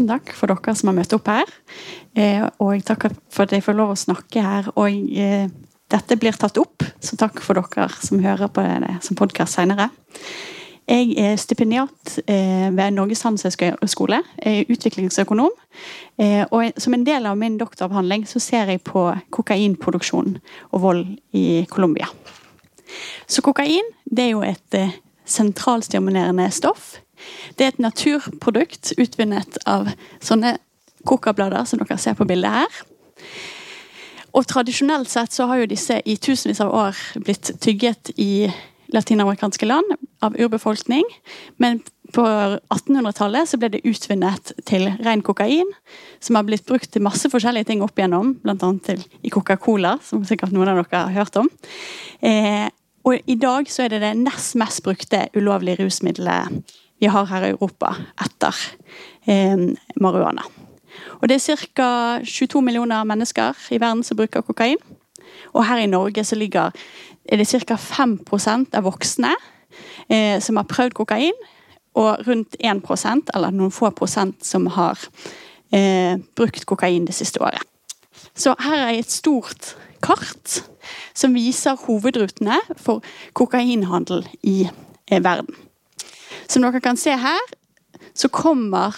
tusen takk for dere som har møtt opp her. Eh, og jeg takker for at jeg får lov å snakke her. Og eh, dette blir tatt opp, så takk for dere som hører på det som podkast seinere. Jeg er stipendiat eh, ved Norges handelshøyskole. Utviklingsøkonom. Og som en del av min doktoravhandling så ser jeg på kokainproduksjon og vold i Colombia. Så kokain det er jo et sentralstimulerende stoff. Det er et naturprodukt utvunnet av sånne kokablader som dere ser på bildet her. Og tradisjonelt sett så har jo disse i tusenvis av år blitt tygget i latinamerikanske land av urbefolkning. Men på 1800-tallet så ble det utvunnet til ren kokain, som har blitt brukt til masse forskjellige ting opp igjennom, bl.a. i Coca-Cola, som sikkert noen av dere har hørt om. Eh, og i dag så er det det nest mest brukte ulovlige rusmiddelet vi har her i Europa etter eh, marihuana. Og det er ca. 22 millioner mennesker i verden som bruker kokain. Og her i Norge så ligger er det ca. 5% av voksne eh, som har prøvd kokain, og rundt 1% eller noen få prosent, som har eh, brukt kokain det siste året. Så her er et stort kart som viser hovedrutene for kokainhandel i eh, verden. Som dere kan se her, så kommer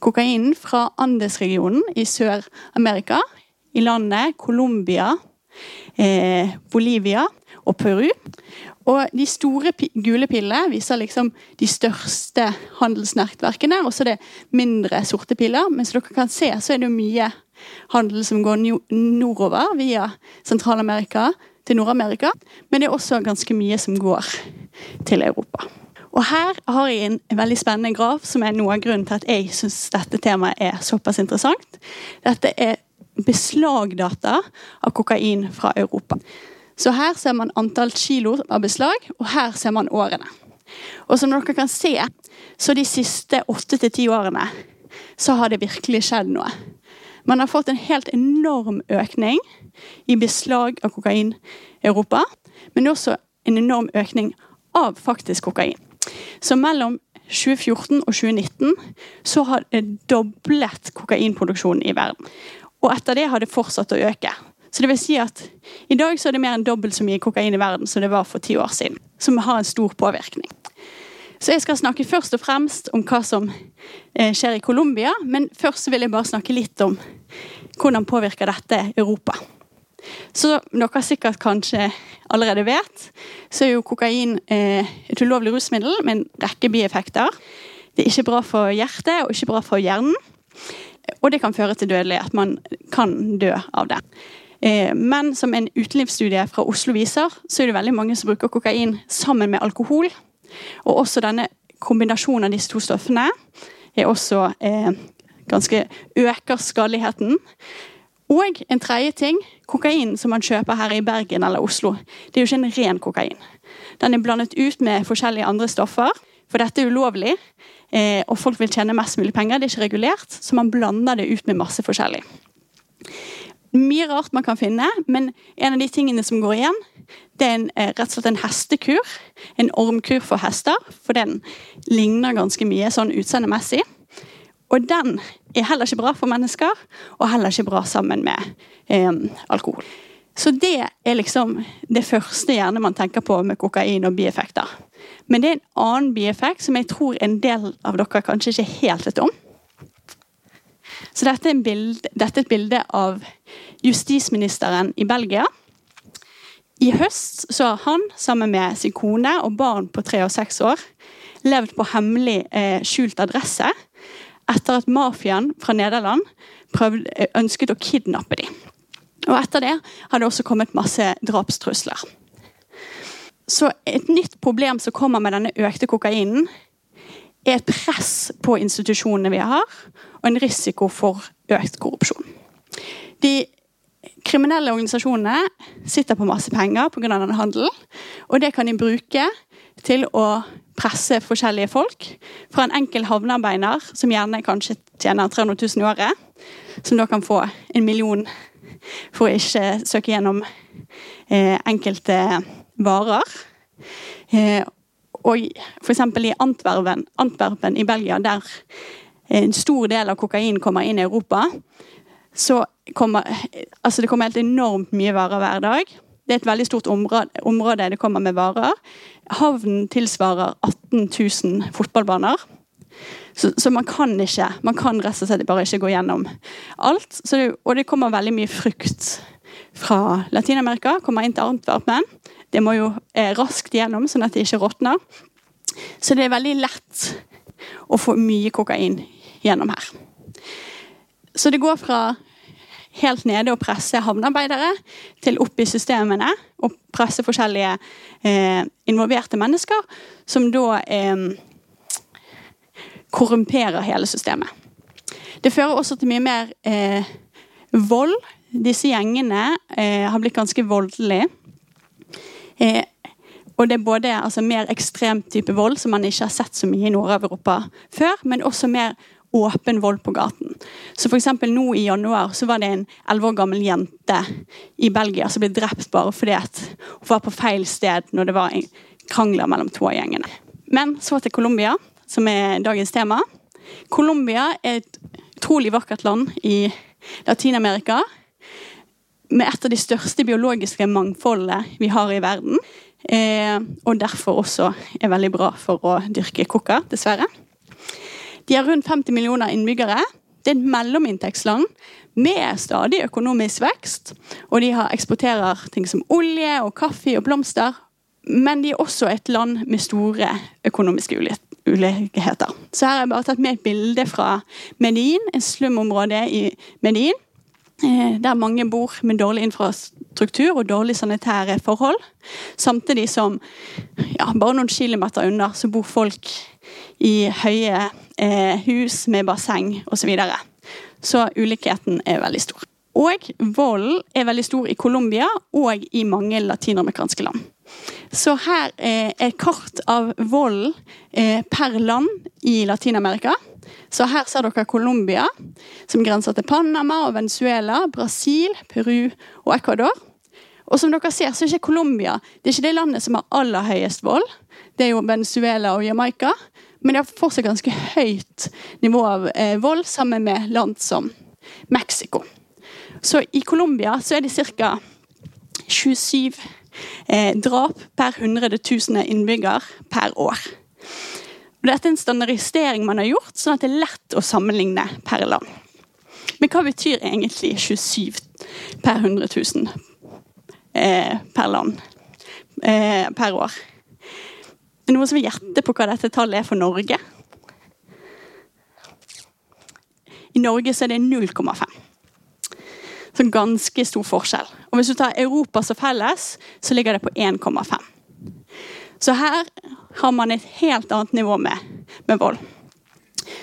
kokainen fra Andesregionen i Sør-Amerika. I landet Colombia, eh, Bolivia og Peru. Og de store gule pillene viser liksom de største handelsnettverkene. Og så det mindre sorte piller. Men som dere kan se, så er det mye handel som går nordover via Sentral-Amerika til Nord-Amerika. Men det er også ganske mye som går til Europa. Og her har jeg en veldig spennende graf, som er noe av grunnen til at jeg syns dette temaet er såpass interessant. Dette er beslagdata av kokain fra Europa. Så her ser man antall kilo av beslag, og her ser man årene. Og som dere kan se, så de siste åtte til ti årene så har det virkelig skjedd noe. Man har fått en helt enorm økning i beslag av kokain i Europa. Men også en enorm økning av faktisk kokain. Så mellom 2014 og 2019 så har det doblet kokainproduksjonen i verden. Og etter det har det fortsatt å øke. Så det vil si at I dag så er det mer enn dobbelt så mye kokain i verden som det var for ti år siden. Som har en stor påvirkning. Så jeg skal snakke først og fremst om hva som eh, skjer i Colombia. Men først vil jeg bare snakke litt om hvordan påvirker dette Europa. Så dere sikkert kanskje allerede vet, så er jo kokain eh, et ulovlig rusmiddel med en rekke bieffekter. Det er ikke bra for hjertet og ikke bra for hjernen. Og det kan føre til dødelighet. Man kan dø av det. Eh, men som en utelivsstudie fra Oslo viser, så er det veldig mange som bruker kokain sammen med alkohol. Og også denne kombinasjonen av disse to stoffene er også eh, ganske øker skadeligheten. Og en tredje ting, kokain som man kjøper her i Bergen eller Oslo, det er jo ikke en ren kokain. Den er blandet ut med forskjellige andre stoffer, for dette er ulovlig. Eh, og folk vil tjene mest mulig penger, det er ikke regulert, så man blander det ut med masse forskjellig mye rart man kan finne, men en av de tingene som går igjen, det er en, eh, rett og slett en hestekur. En ormkur for hester, for den ligner ganske mye sånn utseendemessig. Og den er heller ikke bra for mennesker, og heller ikke bra sammen med eh, alkohol. Så det er liksom det første gjerne man tenker på med kokain og bieffekter. Men det er en annen bieffekt som jeg tror en del av dere kanskje ikke helt vet om. Så dette er, bilde, dette er et bilde av justisministeren i Belgia. I høst så har han, sammen med sin kone og barn på tre og seks år, levd på hemmelig eh, skjult adresse etter at mafiaen fra Nederland prøvde, eh, ønsket å kidnappe dem. Og etter det har det også kommet masse drapstrusler. Så et nytt problem som kommer med denne økte kokainen, er et press på institusjonene vi har, og en risiko for økt korrupsjon. De kriminelle organisasjonene sitter på masse penger pga. handelen. Og det kan de bruke til å presse forskjellige folk. Fra en enkel havnearbeider, som gjerne kanskje tjener 300 000 i året, som da kan få en million for å ikke søke gjennom eh, enkelte varer. Eh, og f.eks. i Antwerpen, Antwerpen, i Belgia, der en stor del av kokain kommer inn i Europa, så kommer altså det kommer helt enormt mye varer hver dag. Det er et veldig stort område, det kommer med varer. Havnen tilsvarer 18 000 fotballbaner. Så, så, man kan ikke man kan rett og slett bare ikke gå gjennom alt. Det, og det kommer veldig mye frukt fra Latin-Amerika. Kommer inn til Antwerpen. Det må jo eh, raskt gjennom, sånn at det ikke råtner. Så det er veldig lett å få mye kokain gjennom her. Så det går fra helt nede å presse havnearbeidere til opp i systemene og presse forskjellige eh, involverte mennesker, som da eh, korrumperer hele systemet. Det fører også til mye mer eh, vold. Disse gjengene eh, har blitt ganske voldelige. Eh, og det er både altså, mer ekstrem type vold, som man ikke har sett så mye i Nord-Europa før, men også mer åpen vold på gaten. Så for Nå i januar så var det en elleve år gammel jente i Belgia som ble drept bare fordi hun var på feil sted når det var krangler mellom to av gjengene. Men så til Colombia, som er dagens tema. Colombia er et utrolig vakkert land i Latin-Amerika. Med et av de største biologiske mangfoldene vi har i verden. Eh, og derfor også er veldig bra for å dyrke coca, dessverre. De har rundt 50 millioner innbyggere. Det er et mellominntektsland med stadig økonomisk vekst. Og de eksporterer ting som olje og kaffe og blomster. Men de er også et land med store økonomiske ulikheter. Så her har jeg bare tatt med et bilde fra Medin, et slumområde i Medin. Eh, der mange bor med dårlig infrastruktur og dårlig sanitære forhold. Samtidig som ja, bare noen kilometer unna så bor folk i høye hus med basseng osv. Så, videre. så ulikheten er veldig stor. Og volden er veldig stor i Colombia og i mange latinamerikanske land. Så her er et kart av vold eh, per land i Latin-Amerika. Så her ser dere Colombia, som grenser til Panama og Venezuela, Brasil, Peru og Ecuador. Og som dere ser, så er ikke Colombia det er ikke det landet som har aller høyest vold. Det er jo Venezuela og Jamaica. Men det har fortsatt ganske høyt nivå av eh, vold sammen med land som Mexico. Så i Colombia så er det ca. 27 eh, drap per 100 000 innbygger per år. Og dette er en standardisering man har gjort, sånn at det er lett å sammenligne per land. Men hva betyr egentlig 27 per 100 000 eh, per land eh, per år? Noen som vil gjette på hva dette tallet er for Norge? I Norge så er det 0,5. Så ganske stor forskjell. Og Hvis du tar Europa som felles, så ligger det på 1,5. Så her har man et helt annet nivå med, med vold.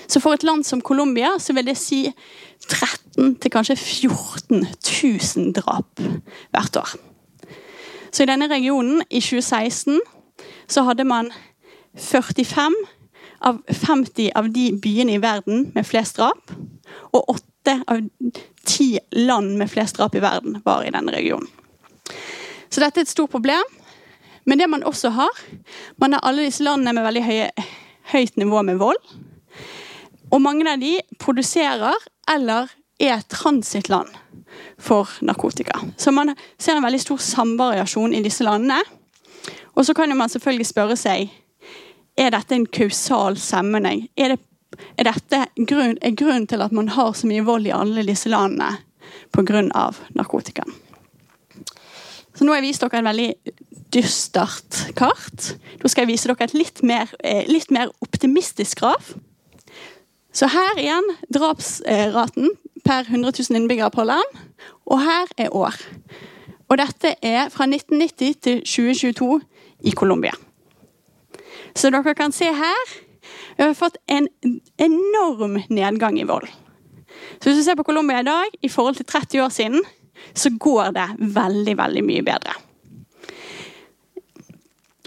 Så for et land som Colombia så vil det si 13 til kanskje 14 000 drap hvert år. Så i denne regionen, i 2016, så hadde man 45 av 50 av de byene i verden med flest drap. Og 8 av 10 land med flest drap i verden var i denne regionen. Så dette er et stort problem. Men det man også har Man har alle disse landene med veldig høye, høyt nivå med vold. Og mange av de produserer eller er transittland for narkotika. Så man ser en veldig stor samvariasjon i disse landene. Og så kan man selvfølgelig spørre seg er dette en kausal sammenheng. Er, det, er dette grunn, er grunnen til at man har så mye vold i alle disse landene pga. narkotika? Så nå har jeg vist dere en veldig dystert kart. Da skal jeg vise dere et litt mer, eh, litt mer optimistisk graf. Så her igjen drapsraten per 100 000 innbyggere på land. Og her er år. Og dette er fra 1990 til 2022 i Colombia. Så dere kan se her vi har fått en enorm nedgang i vold. Så Hvis du ser på Colombia i dag i forhold til 30 år siden, så går det veldig, veldig mye bedre.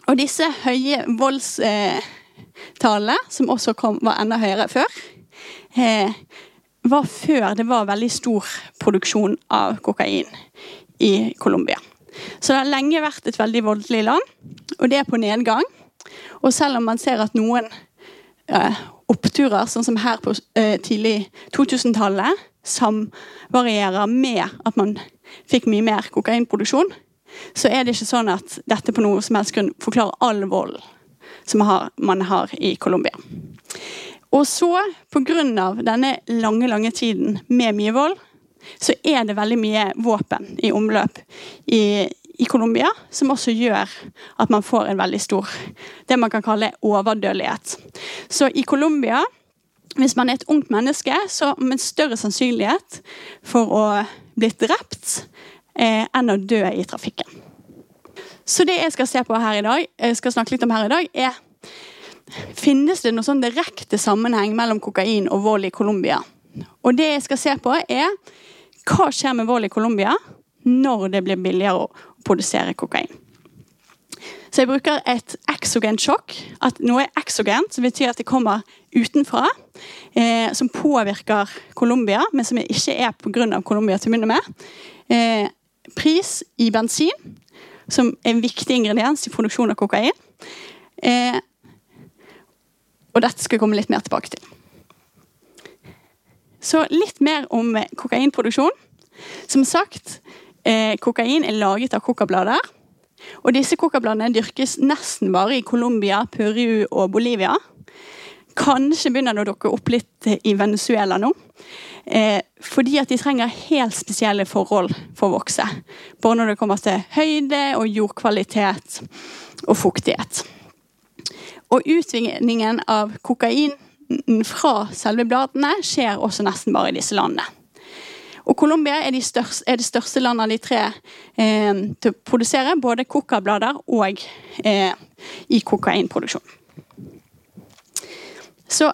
Og disse høye voldstallene, som også kom, var enda høyere før, eh, var før det var veldig stor produksjon av kokain i Colombia. Så det har lenge vært et veldig voldelig land, og det er på nedgang. Og selv om man ser at noen eh, oppturer, sånn som her på eh, tidlig 2000-tallet, samvarierer med at man fikk mye mer kokainproduksjon, så er det ikke sånn at dette på noe som helst grunn forklarer all volden som man har i Colombia. Og så, pga. denne lange, lange tiden med mye vold, så er det veldig mye våpen i omløp i, i Colombia, som også gjør at man får en veldig stor det man kan kalle overdødelighet. Så i Colombia, hvis man er et ungt menneske, så med større sannsynlighet for å bli drept eh, enn å dø i trafikken. Så det jeg skal se på her i dag, jeg skal snakke litt om her i dag, er Finnes det noen sånn direkte sammenheng mellom kokain og vold i Colombia? Og det jeg skal se på, er hva skjer med vold i Colombia når det blir billigere å produsere kokain. Så jeg bruker et exogent sjokk. At noe er exogent, som betyr at det kommer utenfra. Eh, som påvirker Colombia, men som ikke er pga. Colombia til å begynne med. Eh, pris i bensin, som er en viktig ingrediens i produksjon av kokain. Eh, og dette skal jeg komme litt mer tilbake til. Så litt mer om kokainproduksjon. Som sagt, eh, kokain er laget av kokablader. Og disse kokabladene dyrkes nesten bare i Colombia, Peru og Bolivia. Kanskje begynner det å dukke opp litt i Venezuela nå. Eh, fordi at de trenger helt spesielle forhold for å vokse. Både når det kommer til høyde og jordkvalitet og fuktighet. Og utvinningen av kokain fra selve bladene skjer også nesten bare i disse landene. Og Colombia er, de største, er, det største landet av de tre eh, til å produsere både kokablader og eh, i kokainproduksjon. Så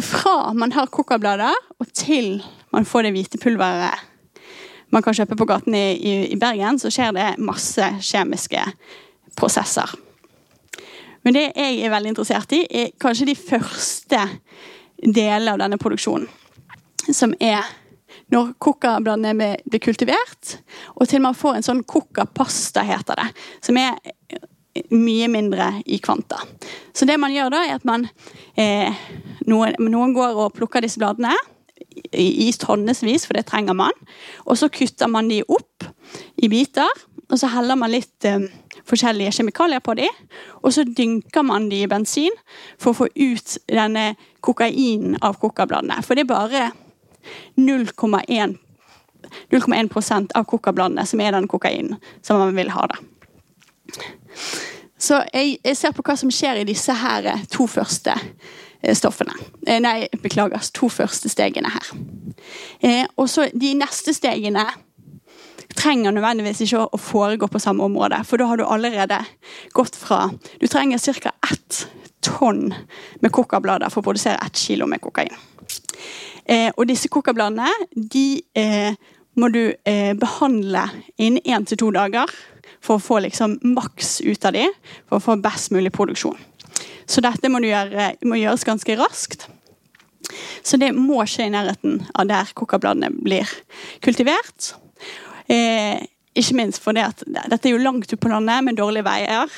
fra man har kokablader og til man får det hvite pulveret man kan kjøpe på gaten i, i, i Bergen, så skjer det masse kjemiske prosesser. Men det jeg er veldig interessert i, er kanskje de første delene av denne produksjonen. Som er når kokabladene blir kultivert, og til man får en sånn kokapasta, heter det. Som er mye mindre i kvanta. Så det man gjør da, er at man eh, noen, noen, går og plukker disse bladene i tonnevis, for det trenger man. Og så kutter man de opp i biter, og så heller man litt eh, forskjellige kjemikalier på dem. Og så dynker man dem i bensin for å få ut denne kokainen av kokabladene. For det er bare 0,1% av kokabladene som er den kokainen som man vil ha. da. Så jeg, jeg, ser på hva som skjer i disse her to første eh, stoffene. Eh, nei, beklager. To første stegene her. Eh, og så de neste stegene trenger nødvendigvis ikke å foregå på samme område. For da har du allerede gått fra Du trenger ca. ett tonn med kokablader for å produsere ett kilo med kokain. Eh, og disse kokabladene de eh, må du eh, behandle innen én til to dager for å få liksom maks ut av dem, for å få best mulig produksjon. Så dette må, gjøre, må gjøres ganske raskt. Så det må skje i nærheten av der kokabladene blir kultivert. Eh, ikke minst fordi at dette er jo langt ute på landet med dårlige veier.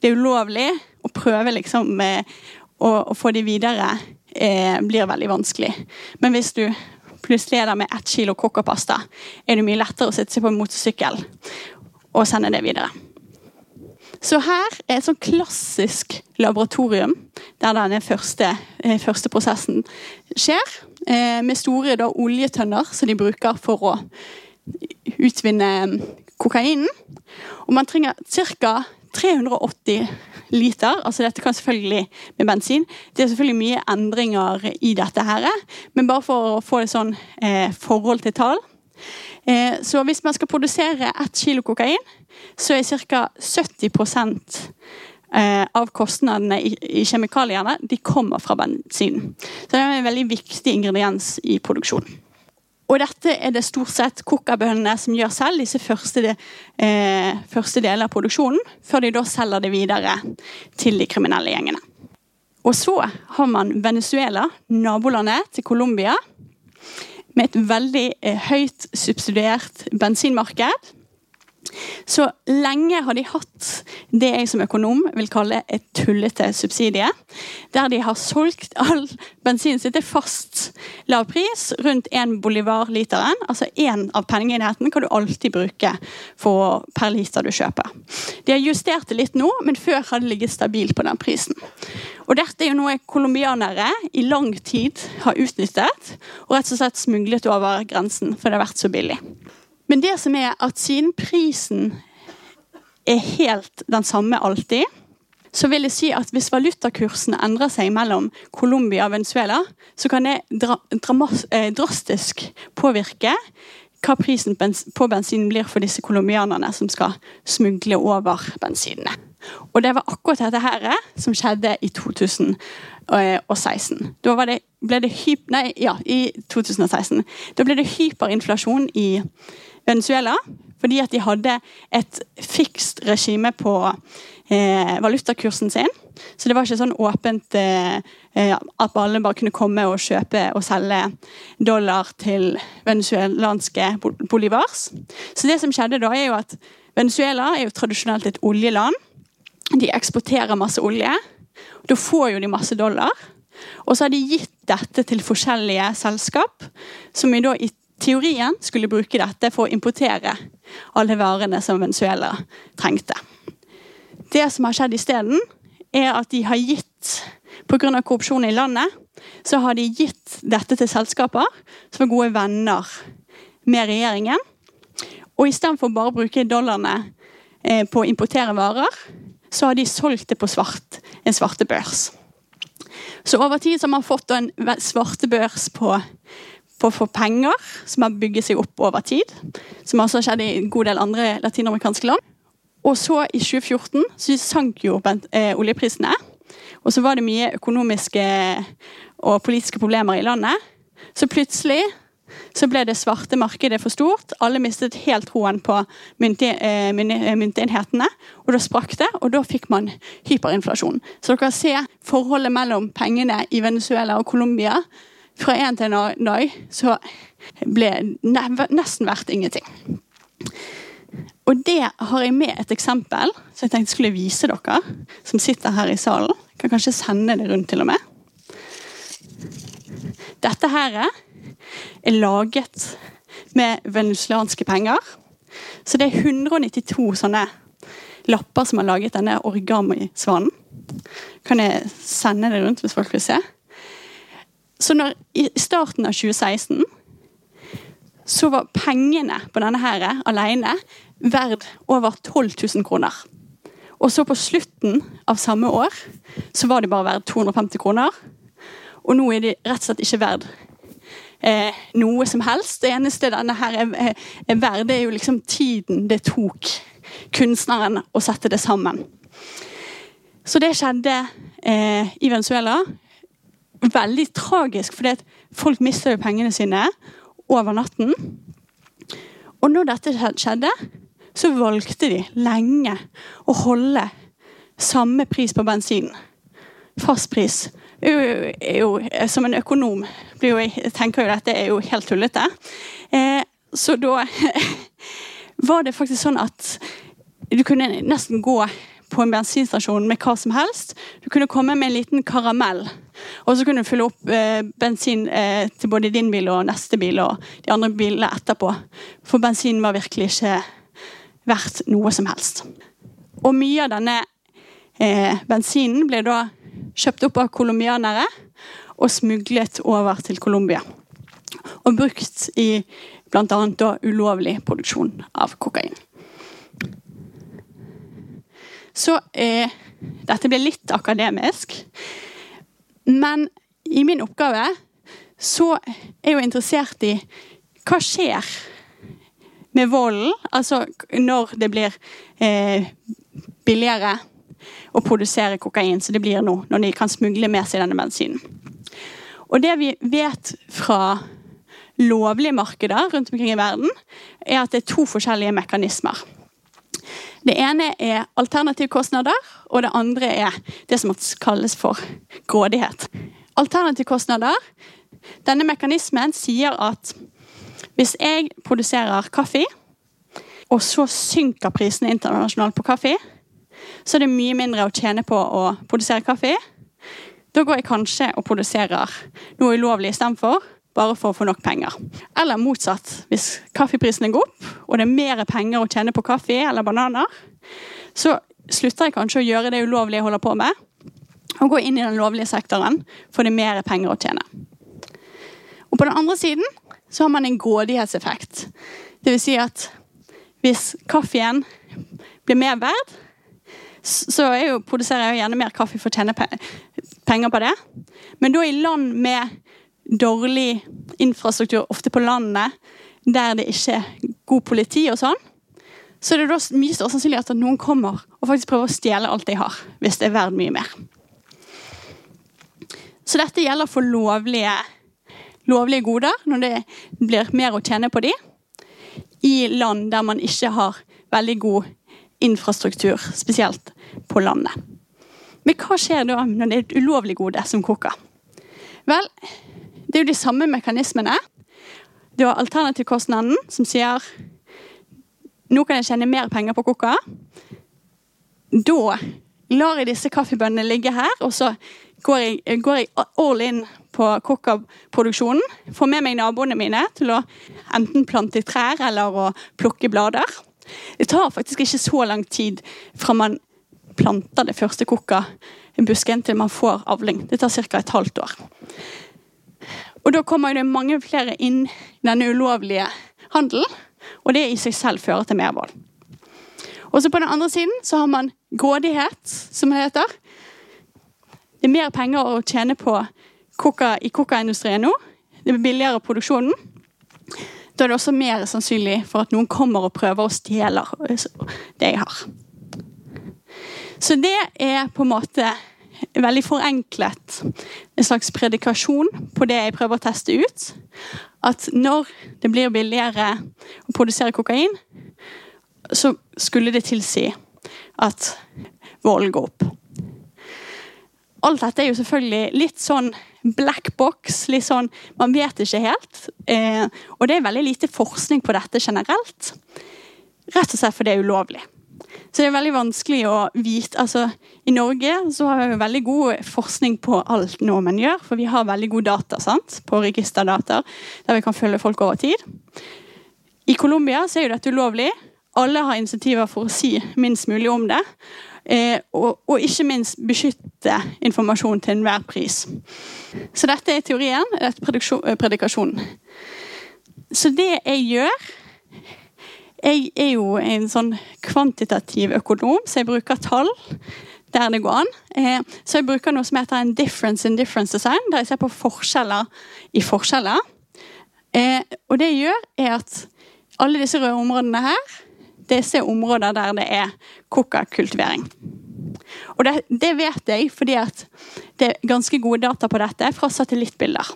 Det er ulovlig å prøve liksom eh, å, å, få de videre. Eh, blir veldig vanskelig. Men hvis du plutselig er der med ett kilo kokopasta, er det mye lettere å sitte seg på en motorsykkel og sende det videre. Så her er et sånn klassisk laboratorium der denne første, eh, første prosessen skjer. Eh, med store da, oljetønner som de bruker for å utvinne kokainen. Og man trenger ca. 380 liter. altså Dette kan selvfølgelig med bensin. Det er selvfølgelig mye endringer i dette her, men bare for å få et sånn eh, forhold til tall. Eh, så hvis man skal produsere ett kilo kokain, så er ca. 70 eh, av kostnadene i, i, kjemikaliene de kommer fra bensin. Så det er en veldig viktig ingrediens i produksjonen. Og dette er det stort sett kokkabøndene som gjør selv, disse første, eh, første delene av produksjonen, før de da selger det videre til de kriminelle gjengene. Og så har man Venezuela, nabolandet til Colombia, med et veldig eh, høyt subsidiert bensinmarked. Så lenge har de hatt det jeg som økonom vil kalle et tullete subsidie. Der de har solgt all bensinen sin til fast lav pris, rundt én bolivar literen. Altså én av pengeenheten kan du alltid bruke for, per liter du kjøper. De har justert det litt nå, men før har det ligget stabilt på den prisen. Og Dette er jo noe colombianere i lang tid har utnyttet og rett og slett smuglet over grensen, for det har vært så billig. Men det som er at siden prisen er helt den samme alltid, så vil jeg si at hvis valutakursene endrer seg mellom Colombia og Venezuela, så kan det dra eh, drastisk påvirke hva prisen på bensinen blir for disse colombianerne som skal smugle over bensinene. Og det var akkurat dette her som skjedde i 2016. Da det, ble det hyp, nei, ja, i 2016. Da ble det hyperinflasjon i fordi at de hadde et fikst regime på eh, valutakursen sin. Så det var ikke sånn åpent eh, eh at alle bare kunne komme og kjøpe og selge dollar til venezuelanske bolivars. Så det som skjedde da, er jo at Venezuela er jo tradisjonelt et oljeland. De eksporterer masse olje. Da får jo de masse dollar. Og så har de gitt dette til forskjellige selskap, som i da i teorien skulle bruke dette for å importere alle varene som Venezuela trengte. Det som har skjedd isteden, er at de har gitt Pga. korrupsjon i landet så har de gitt dette til selskaper som er gode venner med regjeringen. Og istedenfor bare å bruke dollarene eh, på å importere varer, så har de solgt det på svart, en svartebørs. Så over tid så har man fått en svartebørs på på å få penger, som har bygget seg opp over tid. Som også har skjedd i en god del andre latinamerikanske land. Og så i 2014 så sank jo eh, oljeprisene. Og så var det mye økonomiske og politiske problemer i landet. Så plutselig så ble det svarte markedet for stort. Alle mistet helt troen på eh, myntenhetene. Og da sprakk det, og da fikk man hyperinflasjon. Så dere ser forholdet mellom pengene i Venezuela og Colombia fra en til en annen så ble nesten verdt ingenting. Og det har jeg med et eksempel som jeg tenkte skulle vise dere, som sitter her i salen. Jeg kan kanskje sende det rundt til og med. Dette her er laget med venezuelanske penger. Så det er 192 sånne lapper som har laget denne origami-svanen. Kan jeg sende det rundt hvis folk vil se? Så når, i starten av 2016 så var pengene på denne her alene verd over 12 000 kroner. Og så på slutten av samme år så var de bare verd 250 kroner. Og nå er de rett og slett ikke verd eh, noe som helst. Det eneste denne her er, er verd, er jo liksom tiden det tok kunstneren å sette det sammen. Så det skjedde eh, i Venezuela veldig tragisk, fordi folk mister pengene sine over natten. Og når dette skjedde, så valgte de lenge å holde samme pris på bensin. Fast pris. Jo, jo, som en økonom jo, jeg tenker jo dette er jo helt tullete. Eh, så da var det faktisk sånn at du kunne nesten gå på en bensinstasjon med hva som helst. Du kunne komme med en liten karamell, og så kunne du fylle opp eh, bensin eh, til både din bil og neste bil og de andre bilene etterpå. For bensin var virkelig ikke verdt noe som helst. Og mye av denne eh, bensinen ble da kjøpt opp av colombianere og smuglet over til Colombia. Og brukt i bl.a. ulovlig produksjon av kokain. Så eh, dette blir litt akademisk. Men i min oppgave så er jeg jo interessert i hva skjer med volden? Altså når det blir eh, billigere å produsere kokain, så det blir nå, når de kan smugle med seg denne bensinen. Og det vi vet fra lovlige markeder rundt omkring i verden, er at det er to forskjellige mekanismer. Det ene er alternativkostnader, og det andre er det som kalles for grådighet. Alternativkostnader Denne mekanismen sier at hvis jeg produserer kaffe, og så synker prisene internasjonalt på kaffe, så er det mye mindre å tjene på å produsere kaffe. Da går jeg kanskje og produserer noe ulovlig istedenfor, bare for å få nok penger. Eller motsatt. Hvis kaffeprisene går opp, og det er mer penger å tjene på kaffe eller bananer, så slutter jeg kanskje å gjøre det ulovlige jeg holder på med, og gå inn i den lovlige sektoren, for det er mer penger å tjene. Og på den andre siden så har man en grådighetseffekt. Vil si at hvis kaffen blir mer verd, så jo, produserer jeg gjerne mer kaffe for å tjene penger på det. Men da i land med dårlig infrastruktur, ofte på landet, der det ikke er god politi og sånn, så er det da mye større sannsynlighet at noen kommer og faktisk prøver å stjele alt de har, hvis det er verdt mye mer. Så dette gjelder for lovlige, lovlige goder, når det blir mer å tjene på de, i land der man ikke har veldig god infrastruktur, spesielt på landet. Men hva skjer da når det er et ulovlig gode som koker? Vel, det er jo de samme mekanismene. Det har alternativkostnaden som sier nå kan jeg tjene mer penger på koka. Da lar jeg disse kaffebønnene ligge her, og så går jeg, går jeg all in på kokkaproduksjonen. Får med meg naboene mine til å enten plante trær eller å plukke blader. Det tar faktisk ikke så lang tid fra man planter det første kokka-busken til man får avling. Det tar ca. et halvt år. Og Da kommer det mange flere inn i denne ulovlige handelen, og det i seg selv fører til mer vold. Og så På den andre siden så har man grådighet, som det heter. Det er mer penger å tjene på koka, i kokaindustrien nå. Det blir billigere produksjonen. Da er det også mer sannsynlig for at noen kommer og prøver å stjele det jeg har. Så det er på en måte veldig forenklet en slags predikasjon på det jeg prøver å teste ut. At når det blir billigere å produsere kokain, så skulle det tilsi at volden går opp. Alt dette er jo selvfølgelig litt sånn black box. litt sånn, Man vet ikke helt. Eh, og det er veldig lite forskning på dette generelt. Rett og slett fordi det er ulovlig. Så det er veldig vanskelig å vite altså, I Norge så har vi veldig god forskning på alt nordmenn gjør. For vi har veldig god data sant? på registerdata, der vi kan følge folk over tid. I Colombia så er jo dette ulovlig. Alle har insentiver for å si minst mulig om det. Eh, og, og, ikke minst beskytte informasjon til enhver pris. Så dette er teorien. Dette er predikasjonen. Så det jeg gjør Jeg er jo en sånn kvantitativ økonom, så jeg bruker tall der det går an. Eh, så jeg bruker noe som heter en difference in difference design, der jeg ser på forskjeller i forskjeller. Eh, og det jeg gjør, er at alle disse røde områdene her disse er områder der det er kokkakultivering. Og det, det, vet jeg fordi at det er ganske gode data på dette fra satellittbilder.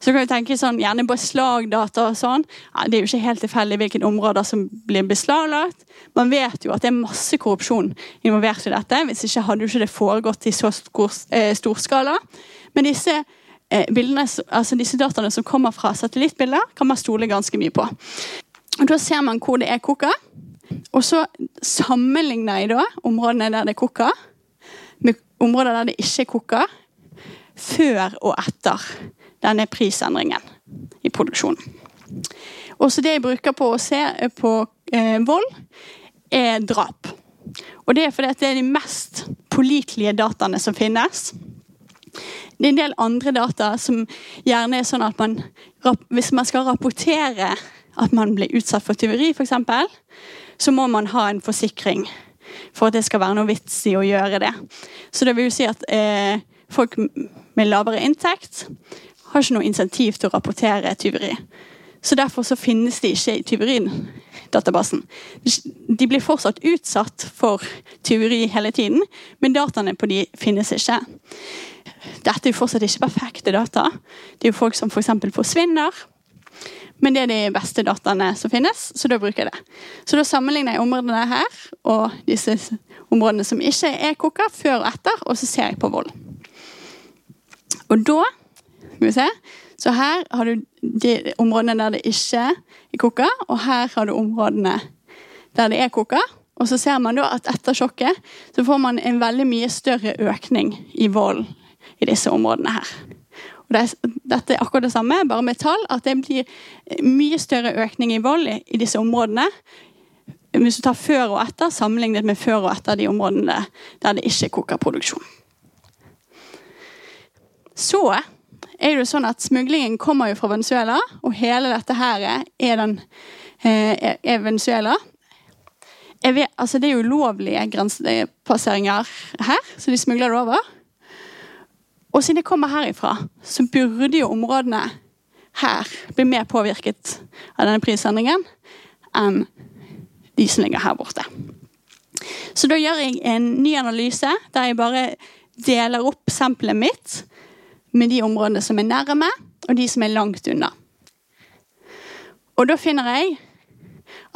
Så kan vi tenke sånn, gjerne beslagdata og sånn. Ja, det er jo ikke helt tilfeldig hvilke områder som blir beslaglagt. Man vet jo at det er masse korrupsjon involvert i dette. Hvis ikke hadde jo ikke det foregått i så stor, eh, stor skala. Men disse, eh, bildene, altså disse dataene som kommer fra satellittbilder, kan man stole ganske mye på. Og Da ser man hvor det er koka. Og så sammenligner jeg da områdene der det koker, med områder der det ikke koker, før og etter denne prisendringen i produksjonen. Også det jeg bruker på å se på eh, vold, er drap. Og det er fordi det er de mest pålitelige dataene som finnes. Det er en del andre data som gjerne er sånn at man Hvis man skal rapportere at man blir utsatt for tyveri, f.eks., så må man ha en forsikring for at det skal være noe vits i å gjøre det. Så det vil jo si at eh, folk med lavere inntekt har ikke noe insentiv til å rapportere tyveri. Så derfor så finnes de ikke i tyveridatabasen. De blir fortsatt utsatt for tyveri hele tiden, men dataene på de finnes ikke. Dette er jo fortsatt ikke perfekte data. Det er jo folk som f.eks. For forsvinner men det er de beste dataene som finnes, så da bruker jeg det. Så da sammenligner jeg områdene her og disse områdene som ikke er koka, før og etter, og så ser jeg på vold. Og da skal vi se, Så her har du de områdene der det ikke er koka, og her har du områdene der det er koka. Og så ser man da at etter sjokket så får man en veldig mye større økning i vold i disse områdene her. Og det, dette er akkurat det samme, bare med tall. At det blir mye større økning i vold i, i disse områdene hvis du tar før og etter, sammenlignet med før og etter de områdene der det ikke koker produksjon. Så er det sånn at Smuglingen kommer jo fra Venezuela, og hele dette her er, den, eh, er Venezuela. Vet, altså det er jo ulovlige grensepasseringer her, så de smugler det over. Og siden det kommer herifra, så burde jo områdene her bli mer påvirket av denne prisendringen enn de som ligger her borte. Så da gjør jeg en ny analyse der jeg bare deler opp samplet mitt med de områdene som er nærme, og de som er langt unna. Og da finner jeg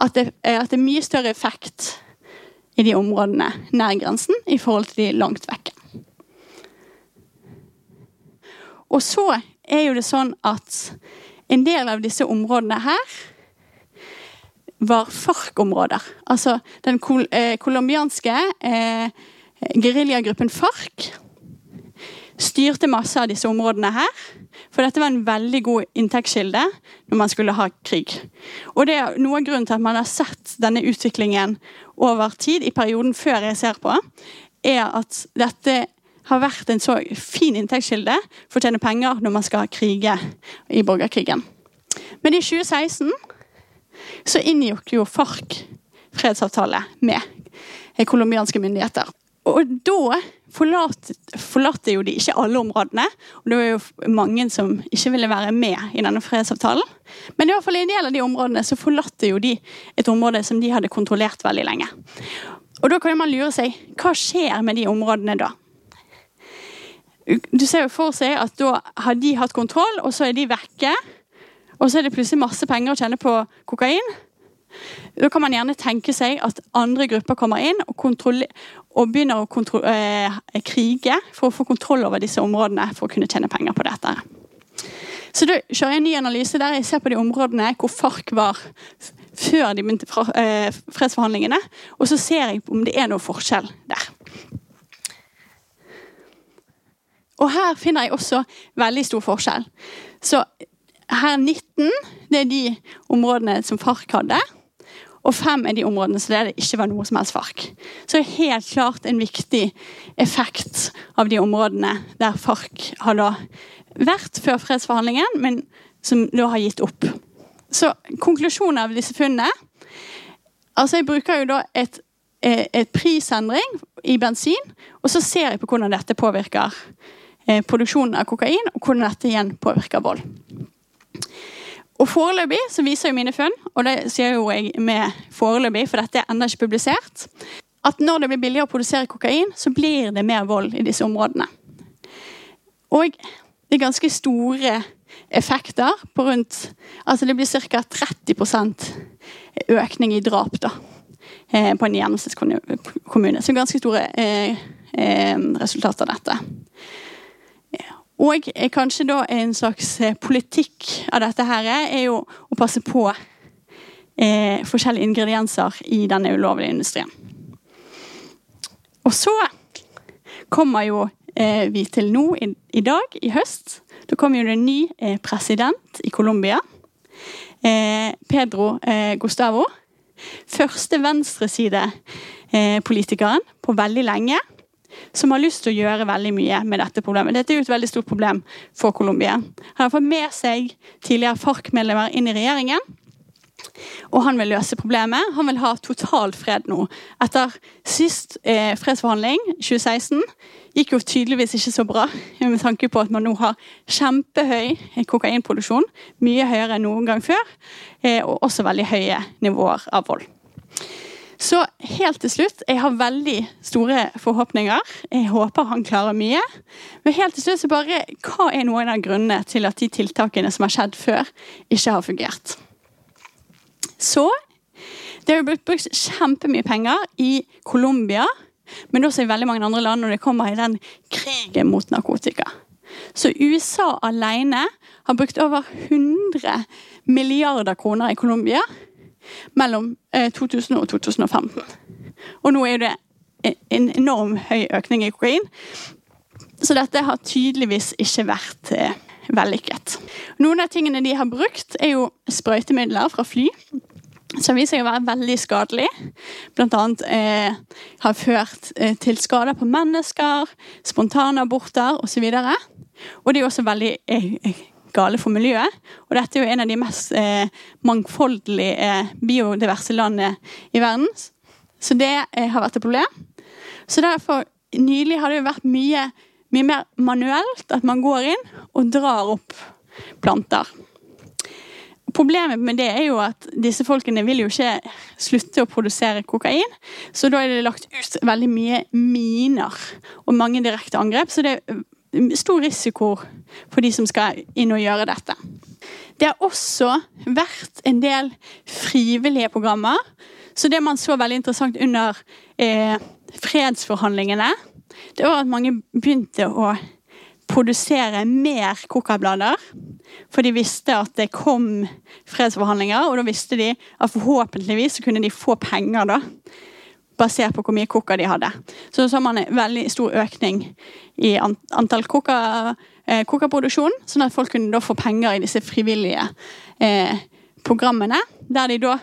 at det, at det er mye større effekt i de områdene nær grensen i forhold til de langt vekke. Og så er jo det sånn at en del av disse områdene her var FARC-områder. Altså den kol eh, colombianske eh, geriljagruppen FARC styrte masse av disse områdene her. For dette var en veldig god inntektskilde når man skulle ha krig. Og det er Noe av grunnen til at man har sett denne utviklingen over tid, i perioden før jeg ser på, er at dette har vært en så fin inntektskilde for å tjene penger når man skal krige i borgerkrigen. Men i 2016 så inngikk jo FARC fredsavtale med colombianske myndigheter. Og da forlater, jo de ikke alle områdene. Og det var jo mange som ikke ville være med i denne fredsavtalen. Men i hvert fall i en del av de områdene så forlater jo de et område som de hadde kontrollert veldig lenge. Og da kan man lure seg hva skjer med de områdene da? Du ser jo for seg at da har de hatt kontroll, og så er de vekke. Og så er det plutselig masse penger å tjene på kokain. Da kan man gjerne tenke seg at andre grupper kommer inn og, og begynner å eh, krige for å få kontroll over disse områdene for å kunne tjene penger på dette. Så da kjører jeg en ny analyse der jeg ser på de områdene hvor FARC var før de begynte eh, fredsforhandlingene, og så ser jeg om det er noe forskjell der. Og her finner jeg også veldig stor forskjell. Så her 19 det er de områdene som FARC hadde. Og fem er de områdene der det ikke var noe som helst FARC. Så det er helt klart en viktig effekt av de områdene der FARC har da vært før fredsforhandlingen, men som da har gitt opp. Så konklusjonen av disse funnene Altså, jeg bruker jo da et, eh, et prisendring i bensin, og så ser jeg på hvordan dette påvirker eh, produksjonen av kokain, og hvordan dette igjen påvirker vold. Og Foreløpig så viser jo mine funn, og det sier jo jeg med foreløpig, for dette er ennå ikke publisert, at når det blir billigere å produsere kokain, så blir det mer vold i disse områdene. Og det er ganske store effekter på rundt Altså det blir ca. 30% økning i drap da, eh, på en gjennomsnittskommune. Så ganske store eh, eh, resultater av dette. Og kanskje da en slags eh, politikk av dette her er jo å passe på eh, forskjellige ingredienser i denne ulovlige industrien. Og så kommer jo eh, vi til nå i, i, dag, i høst. Da kommer jo det en ny eh, president i Colombia. Eh, Pedro eh, Gustavo. Første venstresidepolitikeren på veldig lenge som har lyst til å gjøre veldig mye med dette problemet. Dette er jo et veldig stort problem for Colombia. Han har fått med seg tidligere FARC-medlemmer inn i regjeringen. Og han vil løse problemet. Han vil ha total fred nå. Etter sist eh, fredsforhandling, 2016, gikk jo tydeligvis ikke så bra. Med tanke på at man nå har kjempehøy kokainproduksjon. Mye høyere enn noen gang før. Eh, og også veldig høye nivåer av vold. Så helt til slutt, jeg har veldig store forhåpninger. Jeg håper han klarer mye. Men helt til slutt, så bare, hva er noen av grunnene til at de tiltakene som har skjedd før, ikke har fungert? Så det har blitt brukt kjempemye penger i Colombia, men også i veldig mange andre land når det kommer i den krigen mot narkotika. Så USA alene har brukt over 100 milliarder kroner i Colombia mellom 2000 og 2015. Og nå er det en enorm høy økning i kokain. Så dette har tydeligvis ikke vært vellykket. Noen av tingene de har brukt, er jo sprøytemidler fra fly. Som viser seg å være veldig skadelig. Blant annet eh, har ført eh, til skader på mennesker, spontanaborter osv. Og, så og det er også veldig eh, gale for miljøet. Og dette er jo en av de mest eh, mangfoldige eh, biodiverse landene i verden. Så det eh, har vært et problem. Så derfor, nylig har det jo vært mye mye mer manuelt. At man går inn og drar opp planter. Problemet med det er jo at disse folkene vil jo ikke slutte å produsere kokain. Så da er det lagt ut veldig mye miner og mange direkte angrep. Så det er stor risiko for de som skal inn og gjøre dette. Det har også vært en del frivillige programmer. Så det man så veldig interessant under eh, fredsforhandlingene, det var at mange begynte å produsere mer kokablader. For de visste at det kom fredsforhandlinger, og da visste de at forhåpentligvis kunne de få penger da, basert på hvor mye koka de hadde. Så så man en veldig stor økning i antall eh, kokaproduksjon, sånn at folk kunne da få penger i disse frivillige eh, programmene, der de da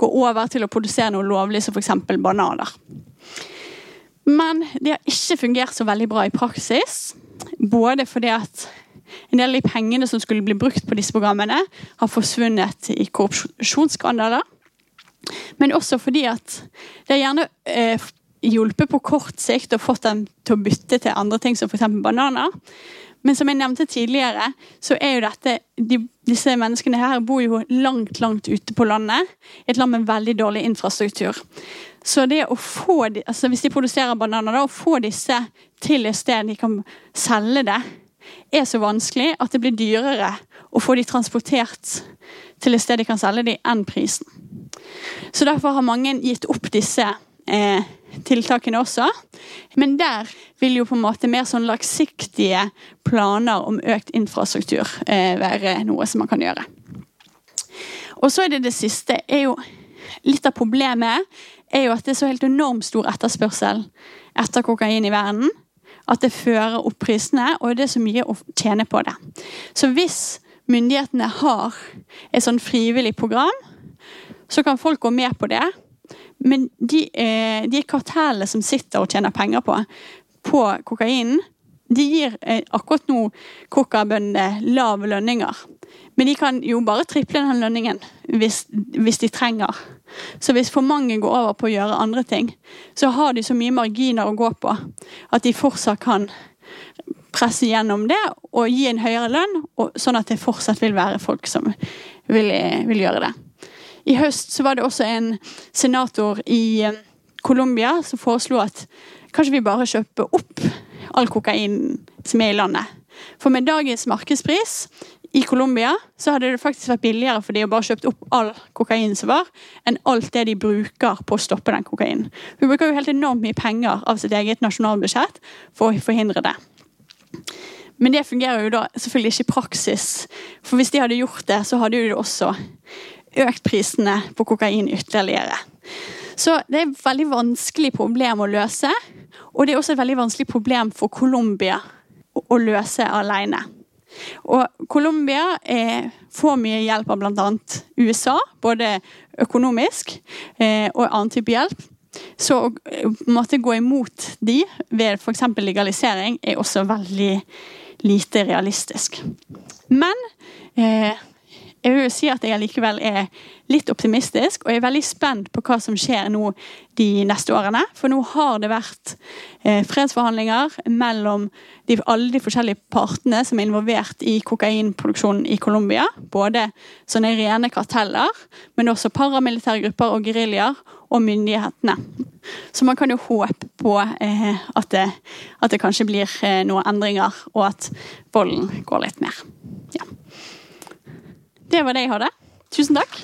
går over til å produsere noe lovlig, som f.eks. bananer. Men det har ikke fungert så veldig bra i praksis. Både fordi at en del av de pengene som skulle bli brukt på disse programmene, har forsvunnet i korrupsjonsskandaler. Men også fordi at det er gjerne eh, hjulpet på kort sikt og fått dem til å bytte til andre ting, som f.eks. bananer. Men som jeg nevnte tidligere, så er jo dette de, Disse menneskene her bor jo langt, langt ute på landet. Et land med veldig dårlig infrastruktur. Så det å få, altså hvis de produserer bananer, da, å få disse til et sted de kan selge det, er så vanskelig at det blir dyrere å få de transportert til et sted de kan selge de, enn prisen. Så derfor har mange gitt opp disse eh, tiltakene også. Men der vil jo på en måte mer sånn langsiktige planer om økt infrastruktur eh, være noe som man kan gjøre. Og så er det det siste. er jo Litt av problemet er jo at det er så helt enormt stor etterspørsel etter kokain i verden. At det fører opp prisene, og det er så mye å tjene på det. Så hvis myndighetene har et sånn frivillig program, så kan folk gå med på det. Men de, eh, de kartellene som sitter og tjener penger på, på kokainen, de gir eh, akkurat nå kokabøndene lave lønninger. Men de kan jo bare triple den lønningen hvis, hvis, de trenger. Så hvis for mange går over på å gjøre andre ting, så har de så mye marginer å gå på at de fortsatt kan presse gjennom det og gi en høyere lønn, sånn at det fortsatt vil være folk som vil, vil gjøre det. I høst så var det også en senator i eh, Colombia som foreslo at kanskje vi bare kjøper opp all kokain som er i landet. For med dagens markedspris i Colombia så hadde det faktisk vært billigere for de å bare kjøpt opp all kokain som var, enn alt det de bruker på å stoppe den kokainen. Vi bruker jo helt enormt mye penger av sitt eget nasjonalbudsjett for å forhindre det. Men det fungerer jo da selvfølgelig ikke i praksis. For hvis de hadde gjort det, så hadde jo de også økt prisene på kokain ytterligere. Så det er et veldig vanskelig problem å løse. Og det er også et veldig vanskelig problem for Colombia å løse alene. Og Colombia får mye hjelp av bl.a. USA, både økonomisk eh, og annen type hjelp. Så å måtte gå imot de ved f.eks. legalisering er også veldig lite realistisk. Men eh, jeg vil jo si at jeg likevel er litt optimistisk, og jeg er veldig spent på hva som skjer nå de neste årene. For nå har det vært eh, fredsforhandlinger mellom de, alle de forskjellige partene som er involvert i kokainproduksjonen i Colombia. Både sånne rene karteller, men også paramilitære grupper og geriljaer. Og myndighetene. Så man kan jo håpe på eh, at, det, at, det, kanskje blir eh, noen endringer, og at volden går litt mer. Ja. Det var det jeg hadde. Tusen takk.